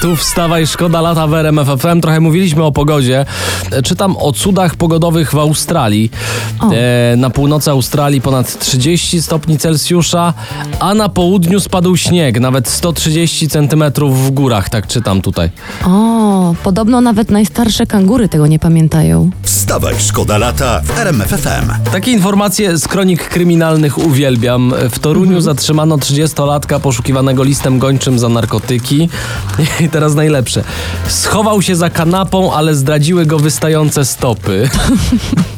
Tu wstawaj, szkoda lata w RMF FM. Trochę mówiliśmy o pogodzie. E, Czytam o cudach pogodowych w Australii. E, na północy Australii ponad 30 stopni Celsjusza, a na południu spadł śnieg, nawet 130 centymetrów w górach, tak czytam tutaj. O, podobno nawet najstarsze kangury tego nie pamiętają. Wstawaj, szkoda lata w RMFFM. Takie informacje z kronik kryminalnych uwielbiam. W Toruniu zatrzymano 30-latka poszukiwanego listem gończym za narkotyki. I teraz najlepsze. Schował się za kanapą, ale zdradziły go wystające stopy.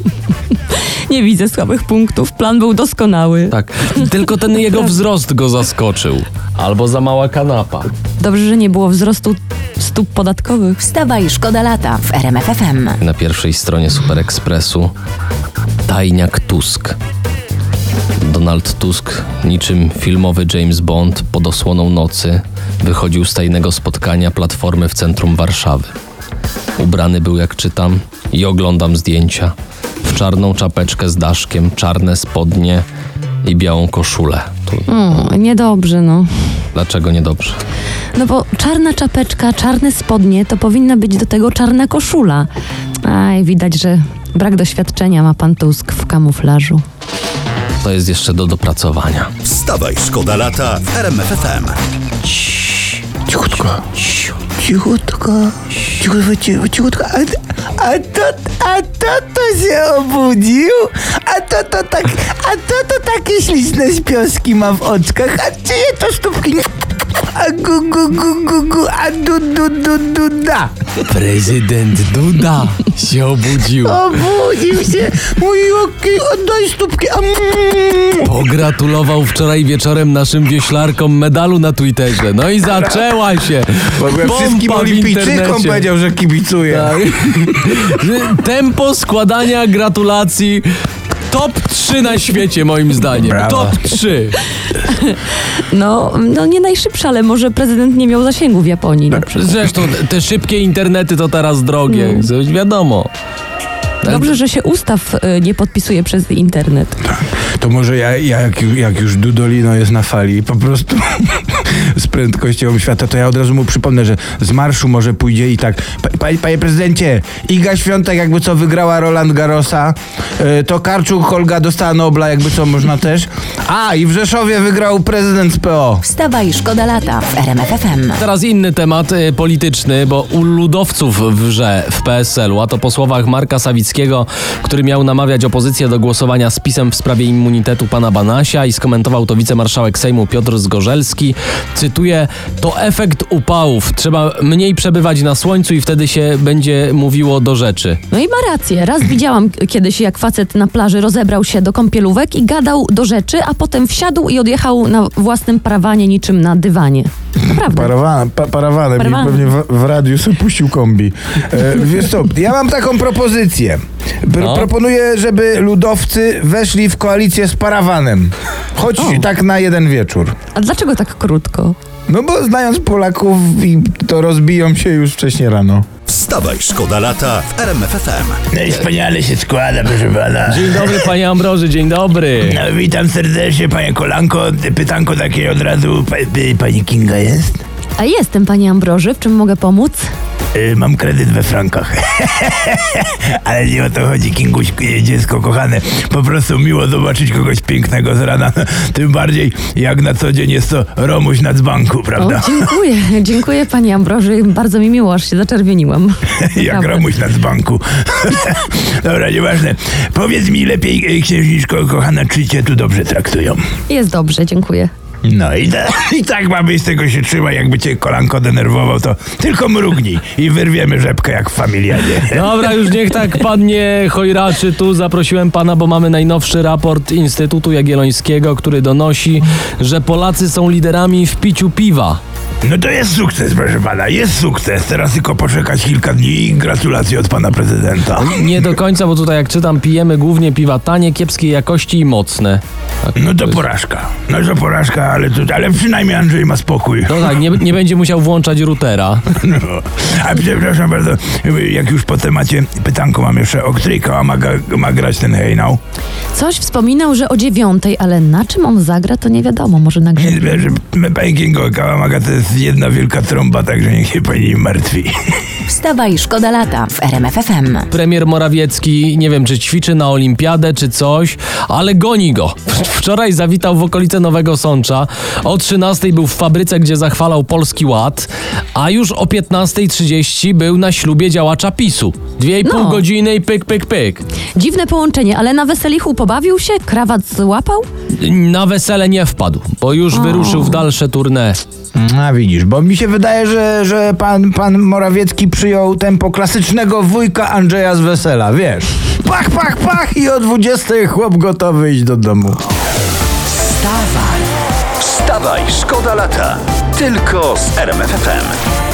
Nie widzę słabych punktów, plan był doskonały. Tak. Tylko ten jego wzrost go zaskoczył. Albo za mała kanapa. Dobrze, że nie było wzrostu stóp podatkowych. Wstawaj, szkoda lata w RMFFM. Na pierwszej stronie Super Expressu tajniak Tusk. Donald Tusk, niczym filmowy James Bond pod osłoną nocy, wychodził z tajnego spotkania Platformy w centrum Warszawy. Ubrany był, jak czytam, i oglądam zdjęcia, w czarną czapeczkę z daszkiem, czarne spodnie i białą koszulę. Tu, O, niedobrze, no. dlaczego niedobrze? No bo czarna czapeczka, czarne spodnie, to powinna być do tego czarna koszula. Aj, widać, że brak doświadczenia ma pan Tusk w kamuflażu. To jest jeszcze do dopracowania. Wstawaj, szkoda lata w RMFFM. Cichutko. Cichutko. Cichutko, cichutko, cichutko. A, a, to, a to to się obudził? A to to tak, a to to takie śliczne śpioski ma w oczkach. A czyje to stópki? A gu, gu, gu, gu, gu, a du, du, du, du, da. Prezydent Duda się obudził. Obudził się. Mój oki, oddaj stópki. A, mm. Pogratulował wczoraj wieczorem naszym wioślarkom medalu na Twitterze. No i zaczęła się. W ogóle wszystkim w olimpijczykom internecie. powiedział, że kibicuje. Tak. Tempo składania gratulacji top 3 na świecie moim zdaniem. Brawo. Top 3. No, no nie najszybsze, ale może prezydent nie miał zasięgu w Japonii na przykład. Zresztą te szybkie internety to teraz drogie. Coś wiadomo. Dobrze, że się ustaw y, nie podpisuje przez internet. To może ja, ja jak, jak już Dudolino jest na fali po prostu z prędkością świata, to ja od razu mu przypomnę, że z marszu może pójdzie i tak "Pa- Panie, panie prezydencie, Iga Świątek jakby co wygrała Roland Garrosa, y, to Karczuk Holga dostała Nobla jakby co można też. A i w Rzeszowie wygrał prezydent z PO. Wstawaj, szkoda lata w RMFFM. Teraz inny temat y, polityczny, bo u ludowców wrze w PSL-u, a to po słowach Marka Sawickiego, który miał namawiać opozycję do głosowania z pisem w sprawie immunitetu pana Banasia i skomentował to wicemarszałek Sejmu Piotr Zgorzelski. Cytuję, to efekt upałów. Trzeba mniej przebywać na słońcu i wtedy się będzie mówiło do rzeczy. No i ma rację. Raz widziałam kiedyś, jak facet na plaży rozebrał się do kąpielówek i gadał do rzeczy, a potem wsiadł i odjechał na własnym parawanie niczym na dywanie. Naprawdę. Parawan, pa, parawanem Parawanem. i pewnie w, w radiu sobie puścił kombi. E, wiesz co, ja mam taką propozycję. Pr- No. Proponuję, żeby ludowcy weszli w koalicję z parawanem. Choć O. tak na jeden wieczór. A dlaczego tak krótko? No bo znając Polaków to rozbiją się już wcześniej rano. Wstawaj, szkoda lata w RMFFM. No i wspaniale się składa, proszę pana. Dzień dobry panie Ambroży, dzień dobry. No, witam serdecznie, panie Kolanko. Pytanko takie od razu. Pa, y, pani Kinga jest? A jestem, panie Ambroży, w czym mogę pomóc? Y, mam kredyt we frankach. Ale nie o to chodzi, Kinguś, y, dziecko kochane. Po prostu miło zobaczyć kogoś pięknego z rana. Tym bardziej, jak na co dzień jest to Romuś na dzbanku, O, prawda? dziękuję, dziękuję panie Ambroży. Bardzo mi miło, aż się zaczerwieniłam. Jak. Romuś na dzbanku. Dobra, nieważne. Powiedz mi lepiej, y, księżniczko kochana, czy cię tu dobrze traktują? Jest dobrze, dziękuję. No i, da, i tak mamy z tego się trzymać, jakby cię kolanko denerwował, to tylko mrugnij i wyrwiemy rzepkę jak w familiadzie. Dobra, już niech tak pan nie chojraczy. Tu zaprosiłem pana, bo mamy najnowszy raport Instytutu Jagiellońskiego, który donosi, że Polacy są liderami w piciu piwa. No to jest sukces, proszę pana, jest sukces. Teraz tylko poczekać kilka dni i gratulacje od pana prezydenta. Nie do końca, bo tutaj jak czytam, pijemy głównie piwa tanie, kiepskiej jakości i mocne. Tak, No to jest- porażka. No to porażka, ale, to, ale przynajmniej Andrzej ma spokój. No tak, nie, nie będzie musiał włączać routera. No. A przepraszam bardzo, jak już po temacie pytanko mam jeszcze, o której koła ma, ma grać ten hejnał? Coś wspominał, że o dziewiątej, ale na czym on zagra, to nie wiadomo. Może na grze. Panie Kingo, Kałamaga to jest jedna wielka trąba, także niech się pani nie martwi. Wstawaj, szkoda lata w RMF FM. Premier Morawiecki, nie wiem czy ćwiczy na olimpiadę czy coś, ale goni go. Wczoraj zawitał w okolice Nowego Sącza. O 13 był w fabryce, gdzie zachwalał Polski Ład, a już o 15.30 był na ślubie działacza PiSu. Dwie i pół No. godziny i pyk, pyk, pyk. Dziwne połączenie, ale na weselichu pobawił się? Krawat złapał? Na wesele nie wpadł, bo już wyruszył w dalsze tournée. A widzisz, bo mi się wydaje, że, że pan, pan Morawiecki przyjął tempo klasycznego wujka Andrzeja z wesela, wiesz. Pach, pach, pach i o 20 chłop gotowy iść do domu. Wstawaj, szkoda lata. Tylko z RMFFM.